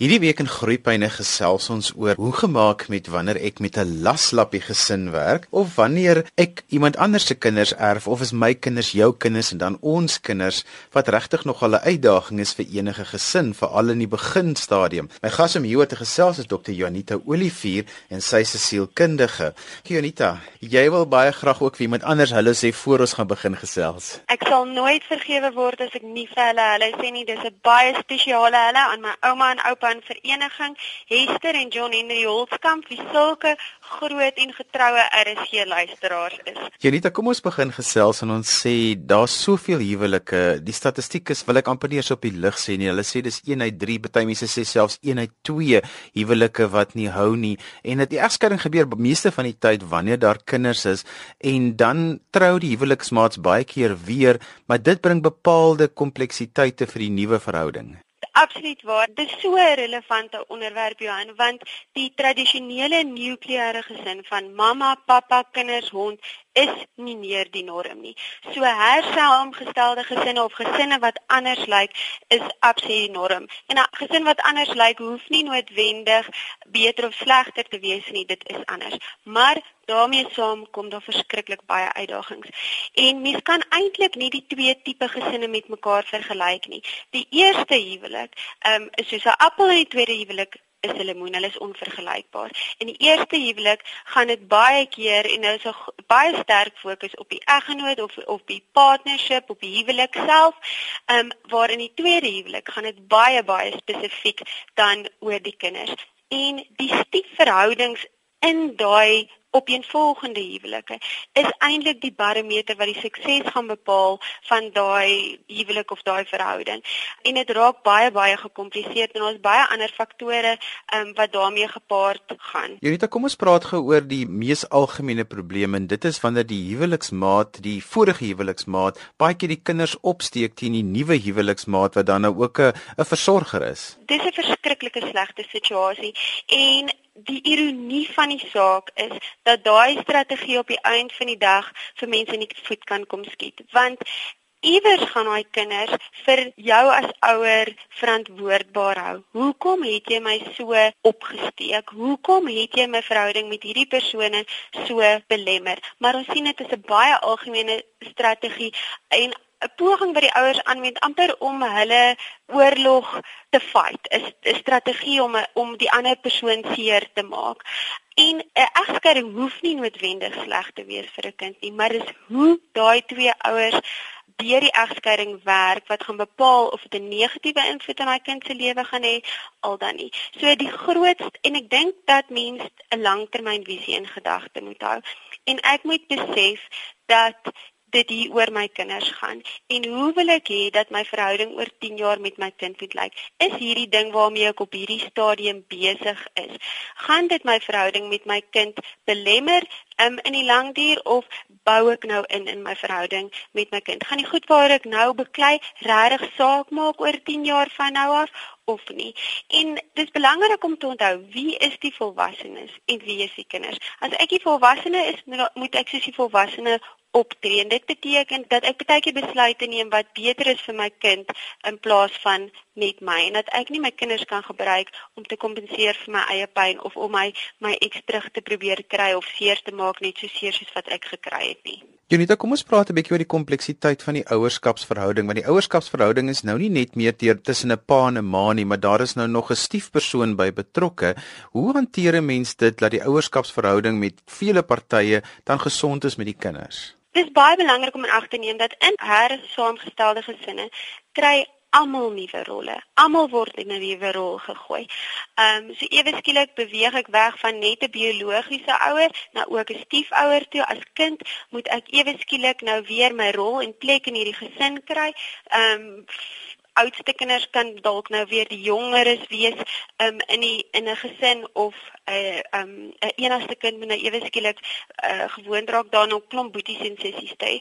Hierdie week in Groepyne gesels ons oor hoe gemaak met wanneer ek met 'n laslappie gesin werk of wanneer ek iemand anders se kinders erf of is my kinders jou kinders en dan ons kinders wat regtig nog 'n uitdaging is vir enige gesin veral in die beginstadium. My gas om hier te gesels is Dr. Janita Olivier en sy 'n sielkundige. Janita, jy wil baie graag ook vir iemand anders hulle sê voor ons gaan begin gesels. Ek sal nooit vergewe word as ek nie vir hulle hulle sê nie dis 'n baie spesiale hulle aan my ouma en oupa van vereniging Hester en John Henry Holskamp wie sulke groot en getroue RSG luisteraars is. Janita, kom ons begin gesels en ons sê daar's soveel huwelike. Die statistiek is wil ek amper nie eens op die lig sê nie. Hulle sê dis 1 uit 3, baie mense sê selfs 1 uit 2 huwelike wat nie hou nie. En dit die egskeiding gebeur meeste van die tyd wanneer daar kinders is en dan trou die huweliksmaats baie keer weer, maar dit bring bepaalde kompleksiteite vir die nuwe verhouding absoluut waar. Dit is so 'n relevante onderwerp Johan, want die tradisionele nukleêre gesin van mamma, pappa, kinders, hond is nie meer die norm nie. So hersaamgestelde gesinne of gesinne wat anders lyk is absoluut die norm. En 'n gesin wat anders lyk hoef nie noodwendig beter of slegter te wees nie, dit is anders. Maar daarmee saam kom daar verskriklik baie uitdagings. En mens kan eintlik nie die twee tipe gesinne met mekaar vergelyk nie. Die eerste huwelik um, is soos 'n appel en die tweede huwelik is hulle moen, hulle is onvergelykbaar. In die eerste huwelik gaan dit baie keer en nou is 'n baie sterk fokus op die eggenoot of op die partnership, op die huwelik self. Ehm um, waar in die tweede huwelik gaan dit baie baie spesifiek dan oor die kinders. En die stiefverhoudings in daai opeenvolgende huwelike is eintlik die barometer wat die sukses gaan bepaal van daai huwelik of daai verhouding. En dit raak baie baie gekompliseerd en ons baie ander faktore um, wat daarmee gepaard gaan. Janita, kom ons praat gou oor die mees algemene probleem en dit is wanneer die huweliksmaat, die vorige huweliksmaat, baie keer die kinders opsteek teen die nuwe huweliksmaat wat dan nou ook 'n 'n versorger is. Dis 'n verskriklike slegte situasie en die ironie van die saak is dat daai strategie op die einde van die dag vir mense nie voet kan kom skiet want iewers gaan daai kinders vir jou as ouer verantwoordbaar hou. Hoekom het jy my so opgesteek? Hoekom het jy my verhouding met hierdie persone so belemmer? Maar ons sien dit is 'n baie algemene strategie en 'n poging wat die ouers aanwend amper om hulle oorlog te fight. 'n strategie om om die ander persoon seer te maak. En 'n egskeiding hoef nie noodwendig sleg te wees vir 'n kind nie, maar dis hoe daai twee ouers deur die egskeiding werk wat gaan bepaal of dit 'n negatiewe invloed op daai kind se lewe gaan hê al dan nie. So die grootste en ek dink dat mens 'n langtermynvisie in gedagte moet hou. En ek moet besef dat dit hier oor my kinders gaan en hoe wil ek hê dat my verhouding oor 10 jaar met my kind moet lyk is hierdie ding waarmee ek op hierdie stadium besig is gaan dit my verhouding met my kind belemmer um, in die lang duur of bou ek nou in in my verhouding met my kind gaan die goed waar ek nou beklei regtig saak maak oor 10 jaar van nou af of nie. En dit is belangrik om te onthou wie is die volwassenes en wie is die kinders. As ek die volwassene is, moet ek soos die volwassene optree. En dit beteken dat ek baie keer besluite neem wat beter is vir my kind in plaas van net my en dat ek nie my kinders kan gebruik om te kompenseer vir my eie pyn of om my my eks terug te probeer kry of seer te maak net so seer soos wat ek gekry het nie. Jonita, kom ons praat 'n bietjie oor die kompleksiteit van die ouerskapsverhouding, want die ouerskapsverhouding is nou nie net meer teer tussen 'n pa en 'n ma nie, maar daar is nou nog 'n stiefpersoon by betrokke. Hoe hanteer 'n mens dit dat die ouerskapsverhouding met vele partye dan gesond is met die kinders? Dit is baie belangrik om in ag te neem dat in her saamgestelde gesinne kry almal nuwe rolle. Almal word in 'n nuwe rol gegooi. Ehm um, so ewe skielik beweeg ek weg van net 'n biologiese ouer na ook 'n stiefouer toe. As kind moet ek ewe skielik nou weer my rol en plek in hierdie gesin kry. Ehm um, oudste kinders kan dalk nou weer die jongeres wees um, in die in 'n gesin of 'n uh, um 'n enigste kind moet nou ewe skielik uh, gewoond raak daarna om klomp boeties en sissies te hê.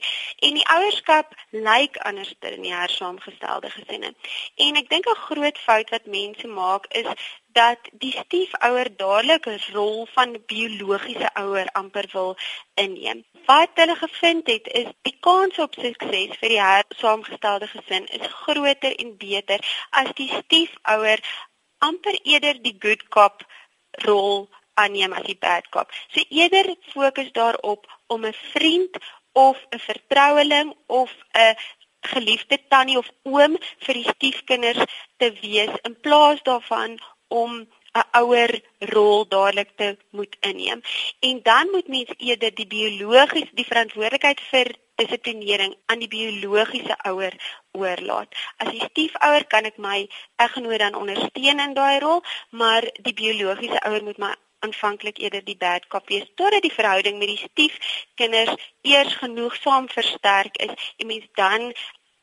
En die ouerskap lyk anders in die hersaamgestelde gesinne. En ek dink 'n groot fout wat mense maak is dat die stiefouer dadelik 'n rol van biologiese ouer amper wil inneem. Wat hulle gevind het is die kans op sukses vir die saamgestelde gesin is groter en beter as die stiefouer amper eerder die good cop rol aanneem as die bad cop. So eerder fokus daarop om 'n vriend of 'n vertroueling of 'n geliefde tannie of oom vir die stiefkinders te wees in plaas daarvan om 'n ouer rol dadelik te moet inneem. En dan moet mens eerder die biologiese die verantwoordelikheid vir dissiplinering aan die biologiese ouer oorlaat. As die stiefouer kan ek my eggenoot dan ondersteun in daai rol, maar die biologiese ouer moet my aanvanklik eerder die bad cop wees totdat die verhouding met die stiefkinders eers genoegsaam versterk is en mens dan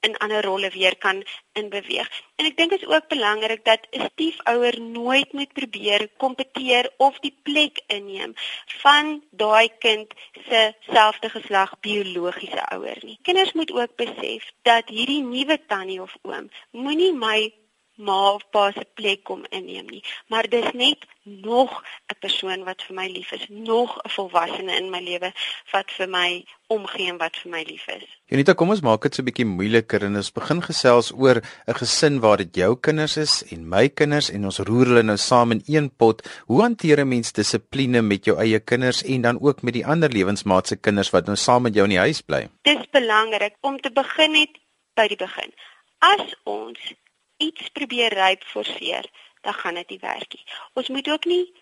in ander rolle weer kan inbeweeg. En ek dink dit is ook belangrik dat 'n stiefouer nooit moet probeer kompeteer of die plek inneem van daai kind se selfde geslag biologiese ouer nie. Kinders moet ook besef dat hierdie nuwe tannie of oom moenie my ma of pa se plek kom inneem nie, maar dis net nog 'n persoon wat vir my lief is, nog 'n volwassene in my lewe wat vir my omgee en wat vir my lief is. Janita, kom ons maak dit so 'n bietjie moeiliker en ons begin gesels oor 'n gesin waar dit jou kinders is en my kinders en ons roer hulle nou saam in een pot. Hoe hanteer 'n mens dissipline met jou eie kinders en dan ook met die ander lewensmaat se kinders wat nou saam met jou in die huis bly? Dis belangrik om te begin net by die begin. As ons iets probeer ryp forceer, dan gaan dit nie werk nie. Ons moet ook nie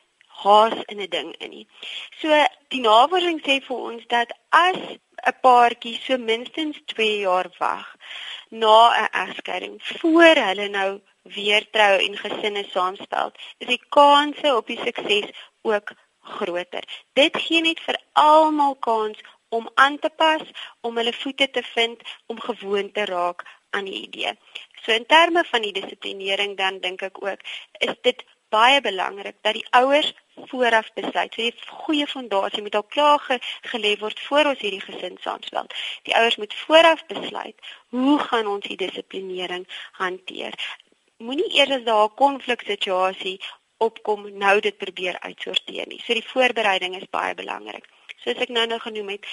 haas in 'n ding in nie. So die navorsing sê vir ons dat as 'n paartjie so minstens 2 jaar wag na 'n egskeiding voor hulle nou weer trou en gesinne saamstel, is die kanse op die sukses ook groter. Dit gee net vir almal kans om aan te pas, om hulle voete te vind, om gewoon te raak aan die idee. So in terme van die dissiplinering dan dink ek ook is dit baie belangrik dat die ouers vooraf besluit. So 'n goeie fondasie moet al klaar ge, gelê word voor ons hierdie gesin saamstel. Die ouers moet vooraf besluit hoe gaan ons die dissiplinering hanteer. Moenie eers as daar 'n konfliksituasie opkom nou dit probeer uitsorteer nie. So die voorbereiding is baie belangrik soos ek nou nou genoem het,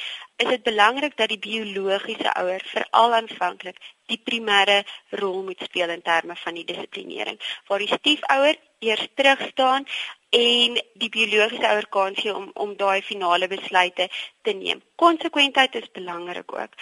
is dit belangrik dat die biologiese ouer veral aanvanklik die primêre rol moet speel in terme van die dissiplinering. Waar die stiefouer eers terug staan en die biologiese ouer kan sien om om daai finale besluite te neem. Konsekwentheid is belangrik ook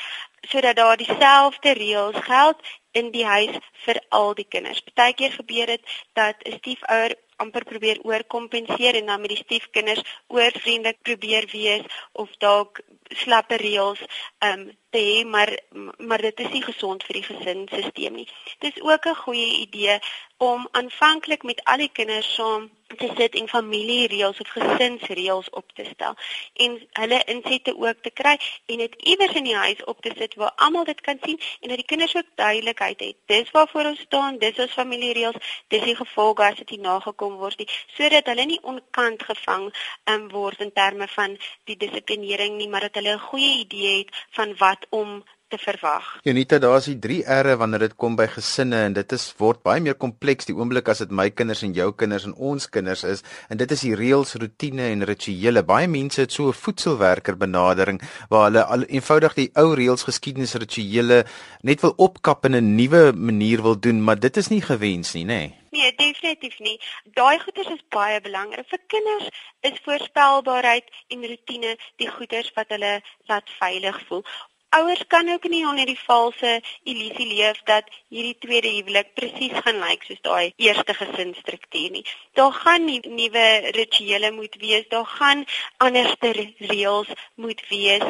sodat daar dieselfde reëls geld in die huis vir al die kinders. Partykeer gebeur dit dat 'n stiefouer amper probeer oorkompenseer en dan met die stiefkinders oorvriendelik probeer wees of dalk slappe reëls um te hê maar maar dit is nie gesond vir die gesinsstelsel nie. Dis ook 'n goeie idee om aanvanklik met al die kinders saam te sit en familiereëls of gesinsreëls op te stel en hulle insette ook te kry en dit iewers in die huis op te sit waar almal dit kan sien en dat die kinders ook duidelikheid het. Dis waarvoor ons staan, dis ons familiereëls, dis die gevolge as dit nie nagekom word nie, sodat hulle nie onkant gevang um, word in terme van die dissiplinering nie, maar dat hulle 'n goeie idee het van wat om te verwag. Janita, daar is die 3 R'e wanneer dit kom by gesinne en dit is word baie meer kompleks die oomblik as dit my kinders en jou kinders en ons kinders is en dit is die reëls, rotine en rituele. Baie mense het so 'n voedselwerker benadering waar hulle al eenvoudig die ou reëls, geskiedenis, rituele net wil opkap in 'n nuwe manier wil doen, maar dit is nie gewens nie, nê? Nee. Nee, definitief nie. Daai goeders is baie belangrik. Vir kinders is voorspelbaarheid en rotine die goeders wat hulle laat veilig voel. Ouers kan ook nie onder die valse illusie leef dat hierdie tweede huwelik presies gaan lyk soos daai eerste gesinsstruktuur nie. Daar gaan nie nuwe rituele moet wees, daar gaan anderste reëls moet wees,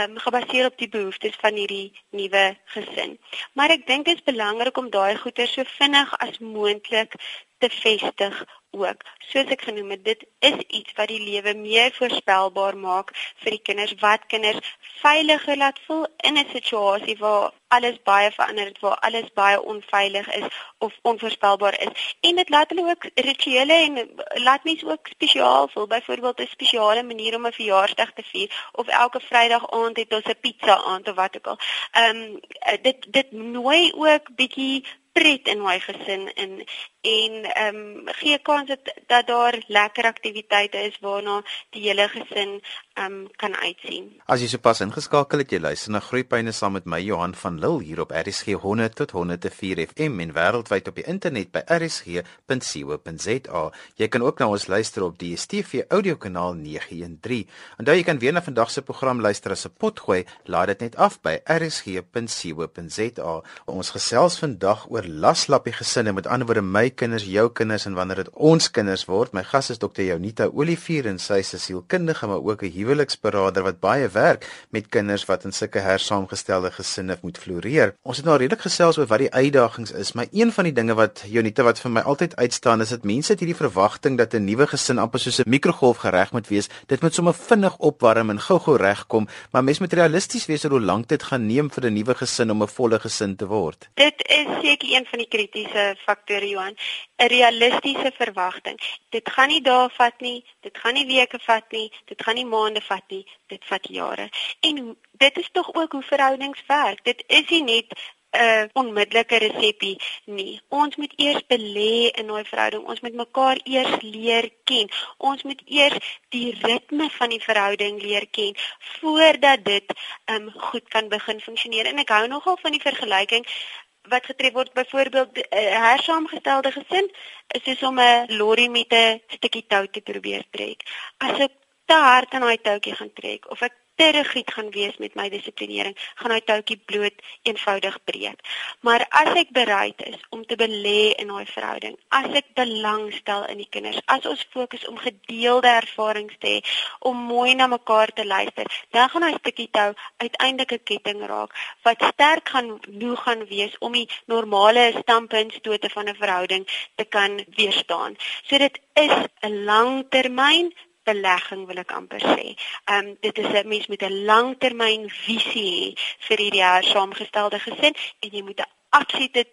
um, gebaseer op die behoeftes van hierdie nuwe gesin. Maar ek dink dit is belangrik om daai goeie so vinnig as moontlik te vestig ook. Soos ek genoem het, dit is iets wat die lewe meer voorspelbaar maak vir die kinders wat kinders veiliger laat voel in 'n situasie waar alles baie verander het, waar alles baie onveilig is of onvoorspelbaar is. En dit laat hulle ook rituele en laat mense ook spesiaal voel. Byvoorbeeld 'n spesiale manier om 'n verjaarsdag te vier of elke Vrydag aand het ons 'n pizza aand of wat ook al. Ehm um, dit dit nooi ook bietjie pret in my gesin en en ehm um, gee kans dat dat daar lekker aktiwiteite is waarna die hele gesin ehm um, kan uitsien. As jy sopas ingeskakel het, jy luister na Groepyne saam met my Johan van Lille hier op RSG 100 tot 104 FM en wêreldwyd op die internet by rsg.co.za. Jy kan ook na ons luister op die DStv audiokanaal 913. Onthou jy kan weer na vandag se program luister as 'n potgooi, laai dit net af by rsg.co.za. Ons gesels vandag oor laslappie gesinne met ander woorde my kinders, jou kinders en wanneer dit ons kinders word. My gas is Dr. Jonita Olivier en sy is 'n sielkundige maar ook 'n huweliksberader wat baie werk met kinders wat in sulke hersaamgestelde gesinne moet floreer. Ons het nou redelik gesels oor wat die uitdagings is, maar een van die dinge wat Jonita wat vir my altyd uitstaan is dat mense het hierdie verwagting dat 'n nuwe gesin amper soos 'n mikrogolf gereg moet wees. Dit moet sommer vinnig opwarm en gou-gou regkom, maar mens moet realisties wees oor hoe lank dit gaan neem vir 'n nuwe gesin om 'n volle gesin te word. Dit is seker een van die kritiese faktore Johan. 'n realistiese verwagting. Dit gaan nie dae vat nie, dit gaan nie weke vat nie, dit gaan nie maande vat nie, dit vat jare. En dit is tog ook hoe verhoudings werk. Dit is nie net 'n uh, onmiddellike resepie nie. Ons moet eers belê in daai verhouding. Ons moet mekaar eers leer ken. Ons moet eers die ritme van die verhouding leer ken voordat dit um goed kan begin funksioneer. En ek hou nogal van die vergelyking wat getref word byvoorbeeld 'n uh, hersaamgestelde gesin is soos om 'n lorry met 'n stukkie tou te probeer trek. As ek te hard aan daai touwtjie gaan trek of ek te rigied gaan wees met my dissiplinering, gaan daai touwtjie bloot eenvoudig breek. Maar as ek bereid is om te belê in daai verhouding, as ek belangstel in die kinders, as ons fokus om gedeelde ervarings te hê, om mooi na mekaar te luister, dan gaan daai stukkie tou uiteindelik 'n ketting raak wat sterk gaan hoe gaan wees om die normale standpuntstote van 'n verhouding te kan weerstaan. So dit is 'n langtermyn belegging wil ek amper sê. Ehm um, dit is 'n mens met 'n langtermyn visie hê vir hierdie jaar saamgestelde gesin en jy moet 'n absolute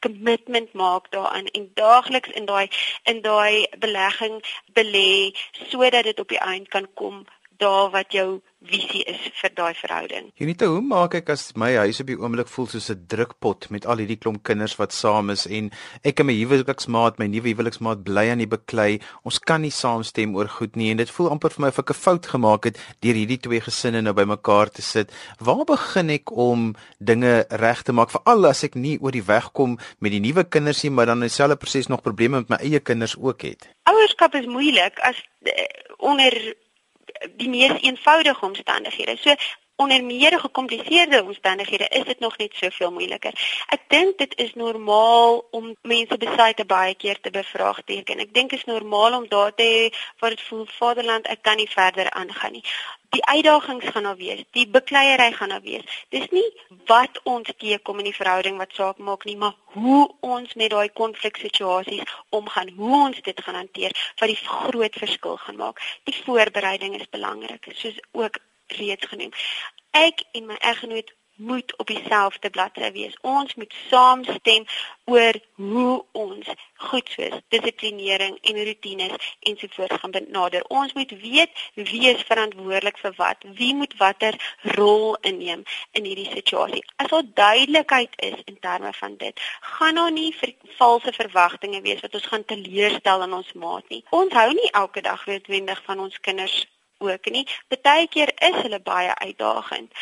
kommitment maak daaraan en daagliks in daai in daai belegging belê sodat dit op die eind kan kom daar wat jou visie is vir daai verhouding. Unita, hoe maak ek as my huis op die oomblik voel soos 'n drukpot met al hierdie klomp kinders wat saam is en ek en my huweliksmaat, my nuwe huweliksmaat bly aan die beklei. Ons kan nie saamstem oor goed nie en dit voel amper vir my of ek 'n fout gemaak het deur hierdie twee gesinne nou bymekaar te sit. Waar begin ek om dinge reg te maak veral as ek nie oor die weg kom met die nuwe kinders nie, maar dan dieselfde proses nog probleme met my eie kinders ook het? Ouerskap is moeilik as uh, onder die mees eenvoudige omstandighede. So onder meer gekompliseerde omstandighede is dit nog net soveel moeiliker. Ek dink dit is normaal om mense besluite baie keer te bevraagteken. Ek dink dit is normaal om daar te waar dit voel vaderland ek kan nie verder aangaan nie. Die uitdagings gaan nou wees, die bekleierery gaan nou wees. Dis nie wat ons teekom in die verhouding wat saak maak nie, maar hoe ons met daai konfliksituasies omgaan, hoe ons dit gaan hanteer wat die groot verskil gaan maak. Die voorbereiding is belangrik, soos ook reeds genoem. Ek en my eggenoot moet op dieselfde bladsy wees. Ons moet saamstem oor hoe ons goed soos dissiplinering en rotines ensovoorts gaan benader. Ons moet weet wie is verantwoordelik vir wat, wie moet watter rol inneem in hierdie situasie. As daar duidelikheid is in terme van dit, gaan daar nie ver valse verwagtinge wees wat ons gaan teleurstel aan ons maat nie. Ons hou nie elke dag noodwendig van ons kinders ook nie. Partykeer is hulle baie uitdagend.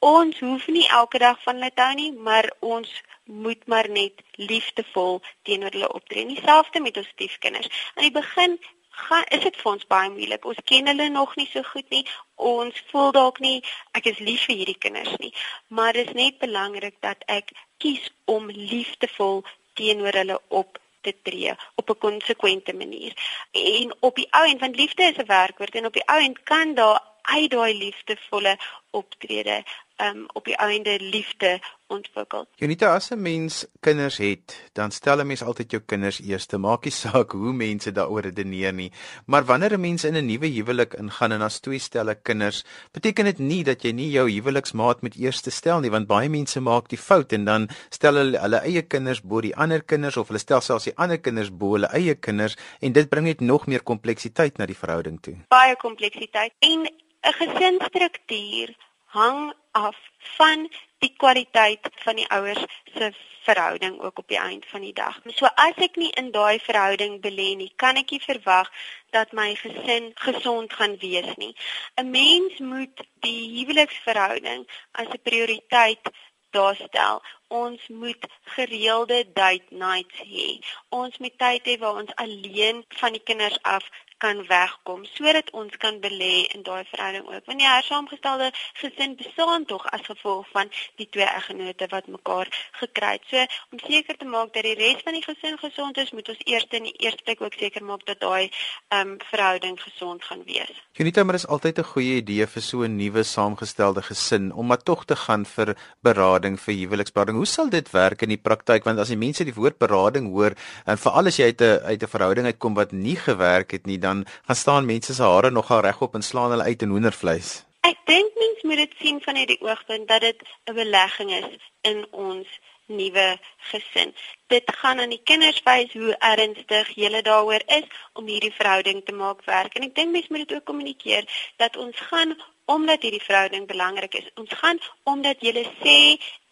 Ons hoef nie elke dag van hulle te hou nie, maar ons moet maar net liefdevol teenoor hulle optree. Dieselfde met ons stiefkinders. Aan die begin gaan is dit vir ons baie moeilik. Ons ken hulle nog nie so goed nie. Ons voel dalk nie ek is lief vir hierdie kinders nie. Maar dit is net belangrik dat ek kies om liefdevol teenoor hulle op te tree op 'n konsekwente manier. En op die ou end want liefde is 'n werkwoord en op die ou end kan daar uit daai liefdevolle optrede um op die einde liefde ontwikkel. Jonita as 'n mens kinders het, dan stel 'n mens altyd jou kinders eerste. Maak nie saak hoe mense daaroor redeneer nie. Maar wanneer 'n mens in 'n nuwe huwelik ingaan en as twee stelle kinders, beteken dit nie dat jy nie jou huweliksmaat moet eerste stel nie, want baie mense maak die fout en dan stel hulle hulle eie kinders bo die ander kinders of hulle stel selfs die ander kinders bo hulle eie kinders en dit bring net nog meer kompleksiteit na die verhouding toe. Baie kompleksiteit en 'n gesinsstruktuur hang af van die kwaliteit van die ouers se verhouding ook op die einde van die dag. So as ek nie in daai verhouding belê nie, kan ek nie verwag dat my gesin gesond gaan wees nie. 'n Mens moet die huweliksverhouding as 'n prioriteit daarstel. Ons moet gereelde date nights hê. Ons moet tyd hê waar ons alleen van die kinders af kan wegkom sodat ons kan belê in daai verhouding ook. Want die hersaamgestelde gesin bestaan tog as gevolg van die twee eggenote wat mekaar gekry het. So om seker te maak dat die res van die gesin gesond is, moet ons eers in die eerste plek ook seker maak dat daai ehm um, verhouding gesond gaan wees. Janita, maar is altyd 'n goeie idee vir so 'n nuwe saamgestelde gesin om maar tog te gaan vir berading vir huweliksberading. Hoe sal dit werk in die praktyk want as die mense die woord berading hoor en veral as jy uit 'n uit 'n verhouding uitkom wat nie gewerk het nie, dan dan gaan staan mense se hare nogal regop en slaan hulle uit in hoendervleis. Ek dink mense moet dit sien van hierdie oogpunt dat dit 'n belegging is in ons nuwe gesin. Dit gaan aan die kinders wys hoe ernstig hulle daaroor is om hierdie verhouding te maak werk. En ek dink mense moet dit ook kommunikeer dat ons gaan omdat hierdie verhouding belangrik is. Ons gaan omdat jy sê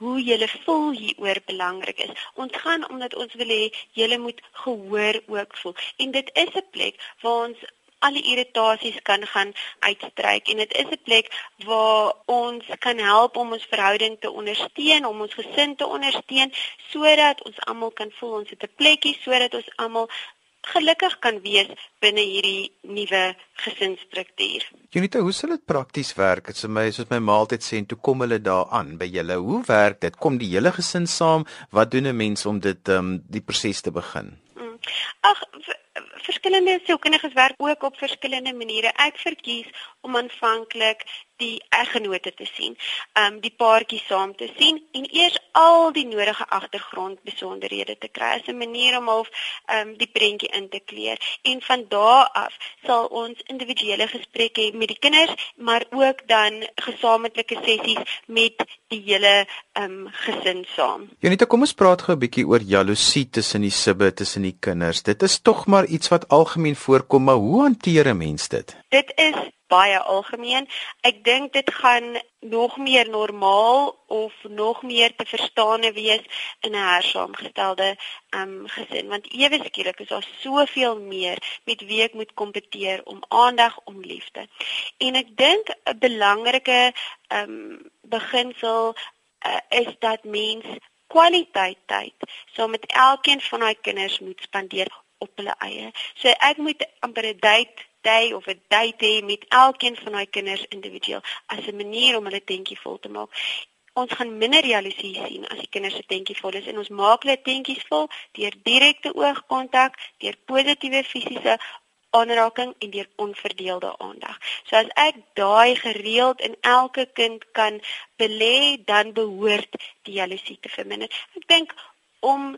hoe jy voel hieroor belangrik is. Ons gaan omdat ons wil hê jy moet gehoor ook voel. En dit is 'n plek waar ons al die irritasies kan gaan uitstryk en dit is 'n plek waar ons kan help om ons verhouding te ondersteun, om ons gesin te ondersteun sodat ons almal kan voel ons het 'n plekkie sodat ons almal gelukkig kan wees binne hierdie nuwe gesinsstruktuur. Junita, hoe sal dit prakties werk? Dit is my soos my ma altyd sê toe kom hulle daaraan by julle. Hoe werk dit? Kom die hele gesin saam? Wat doen 'n mens om dit ehm um, die proses te begin? Mm. Ag verskillende sielkundiges werk ook op verskillende maniere. Ek verkies om aanvanklik die eggenote te sien, um die paartjie saam te sien en eers al die nodige agtergrond besonderhede te kry as 'n manier om half um die prentjie in te kleer. En van daardie af sal ons individuele gesprekke hê met die kinders, maar ook dan gesamentlike sessies met die hele um gesin saam. Janita, kom ons praat gou 'n bietjie oor jaloesie tussen die sibbe, tussen die kinders. Dit is tog maar iets wat algemeen voorkom, maar hoe hanteer 'n mens dit? Dit is baie algemeen. Ek dink dit gaan nog meer normaal of nog meer te verstaane wees in 'n hersaamgestelde um, gesin want ewe skielik is daar soveel meer met wie ek moet kompeteer om aandag om liefde. En ek dink 'n belangrike um, beginsel uh, is dat mens kwaliteit tyd so met elkeen van daai kinders moet spandeer op hulle eie. So ek moet amper 'n date day of 'n date hê met elkeen van daai kinders individueel as 'n manier om hulle tentjie vol te maak. Ons gaan minder jaloesie sien as die kinders se tentjie vol is en ons maak hulle tentjies vol deur direkte oogkontak, deur positiewe fisiese aanraking en deur onverdeelde aandag. So as ek daai gereeld in elke kind kan belê, dan behoort die jaloesie te verminder. Ek dink om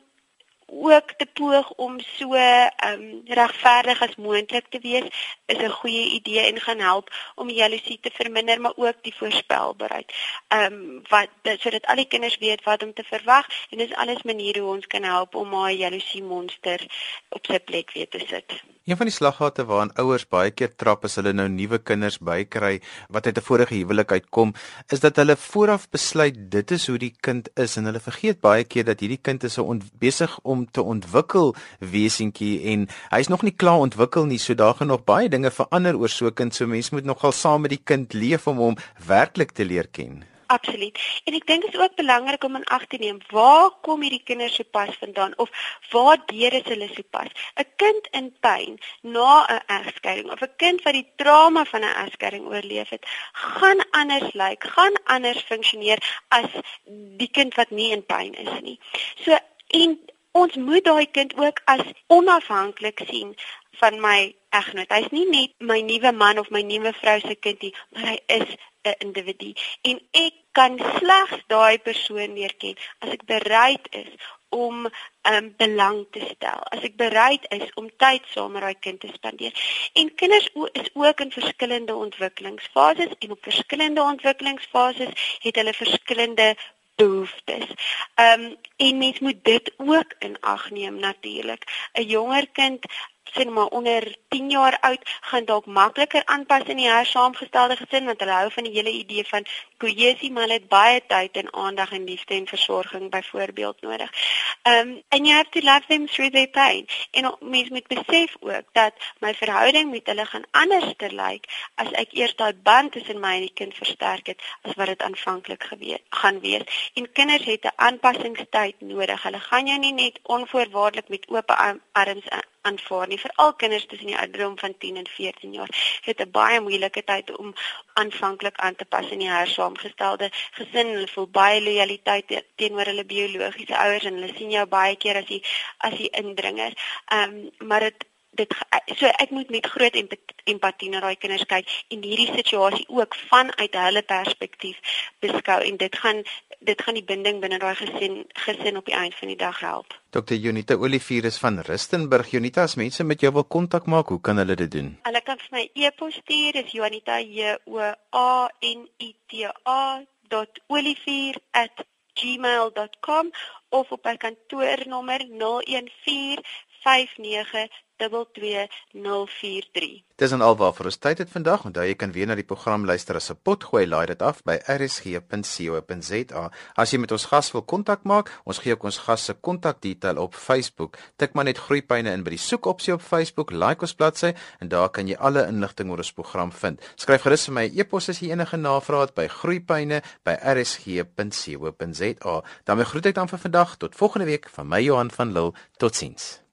ook te poog om so um regverdig as moontlik te wees is 'n goeie idee en gaan help om jaloesie te verminder maar ook die voorspelbaarheid. Um wat sodat al die kinders weet wat om te verwag en dis alles maniere hoe ons kan help om haar jaloesie monster op sy plek weer te sit. Een van die slaggate waaraan ouers baie keer trap as hulle nou nuwe kinders bykry wat uit 'n vorige huwelik uitkom, is dat hulle vooraf besluit dit is hoe die kind is en hulle vergeet baie keer dat hierdie kind is besig om te ontwikkel wesentjie en hy's nog nie klaar ontwikkel nie, so daar gaan nog baie dinge verander oor so 'n kind, so mens moet nogal saam met die kind leef om hom werklik te leer ken. Absoluut. En ek dink dit is ook belangrik om in ag te neem waar kom hierdie kinders se pas vandaan of waar deur is hulle se pas. 'n Kind in pyn na 'n egskeiding of 'n kind wat die trauma van 'n egskeiding oorleef het, gaan anders lyk, like, gaan anders funksioneer as die kind wat nie in pyn is nie. So en ons moet daai kind ook as onafhanklik sien van my eggenoot. Hy's nie net my nuwe man of my nuwe vrou se kind nie, maar hy is 'n individu en ek kan slegs daai persoon leer ken as ek bereid is om um belang te stel. As ek bereid is om tyd saam met daai kind te spandeer. En kinders is ook in verskillende ontwikkelingsfases en op verskillende ontwikkelingsfases het hulle verskillende behoeftes. Um en mens moet dit ook in ag neem natuurlik. 'n Jonger kind sien maar onder 10 jaar oud gaan dalk makliker aanpas in die hersaamgestelde gesin want hulle hou van die hele idee van kohesie maar hulle het baie tyd en aandag en liefde en versorging byvoorbeeld nodig. Um and you have to love them through their pain. En mens moet besef ook dat my verhouding met hulle gaan anders te lyk as ek eers daai band tussen my en die kind versterk het as wat dit aanvanklik gewees gaan wees. En kinders het 'n aanpassingstyd nodig. Hulle gaan jou nie net onvoorwaardelik met oop arms aanvaar nie. Veral kinders tussen die ouderdom van 10 en 14 jaar het 'n baie moeilike tyd om aanvanklik aan te pas in die hersaamgestelde gesin. Hulle voel baie lojaliteit teenoor hulle biologiese ouers en hulle sien jou baie keer as die as die indringer. Ehm um, maar dit dit so ek moet met groot empatie na daai kinders kyk en hierdie situasie ook vanuit hulle perspektief beskou en dit gaan dit gaan die binding binne daai gesin gesin op die einde van die dag help. Dr. Junita Olivier is van Rustenburg. Junita, as mense met jou wil kontak maak, hoe kan hulle dit doen? Hulle kan vir my e-pos stuur, dis Junita J O A N I T A .olivier@gmail.com of op my kantoornommer 014 59 22043. Dis en alwaar vir ons tyd het vandag. Onthou jy kan weer na die program luister as 'n potgooi laai dit af by rsg.co.za. As jy met ons gas wil kontak maak, ons gee ook ons gas se kontakdetail op Facebook. Tik maar net groeipyne in by die soekopsie op Facebook, like ons bladsy en daar kan jy alle inligting oor ons program vind. Skryf gerus vir my e-pos as jy enige navrae het by groeipyne by rsg.co.za. daarmee groet ek dan vir vandag tot volgende week van my Johan van Lille. Totsiens.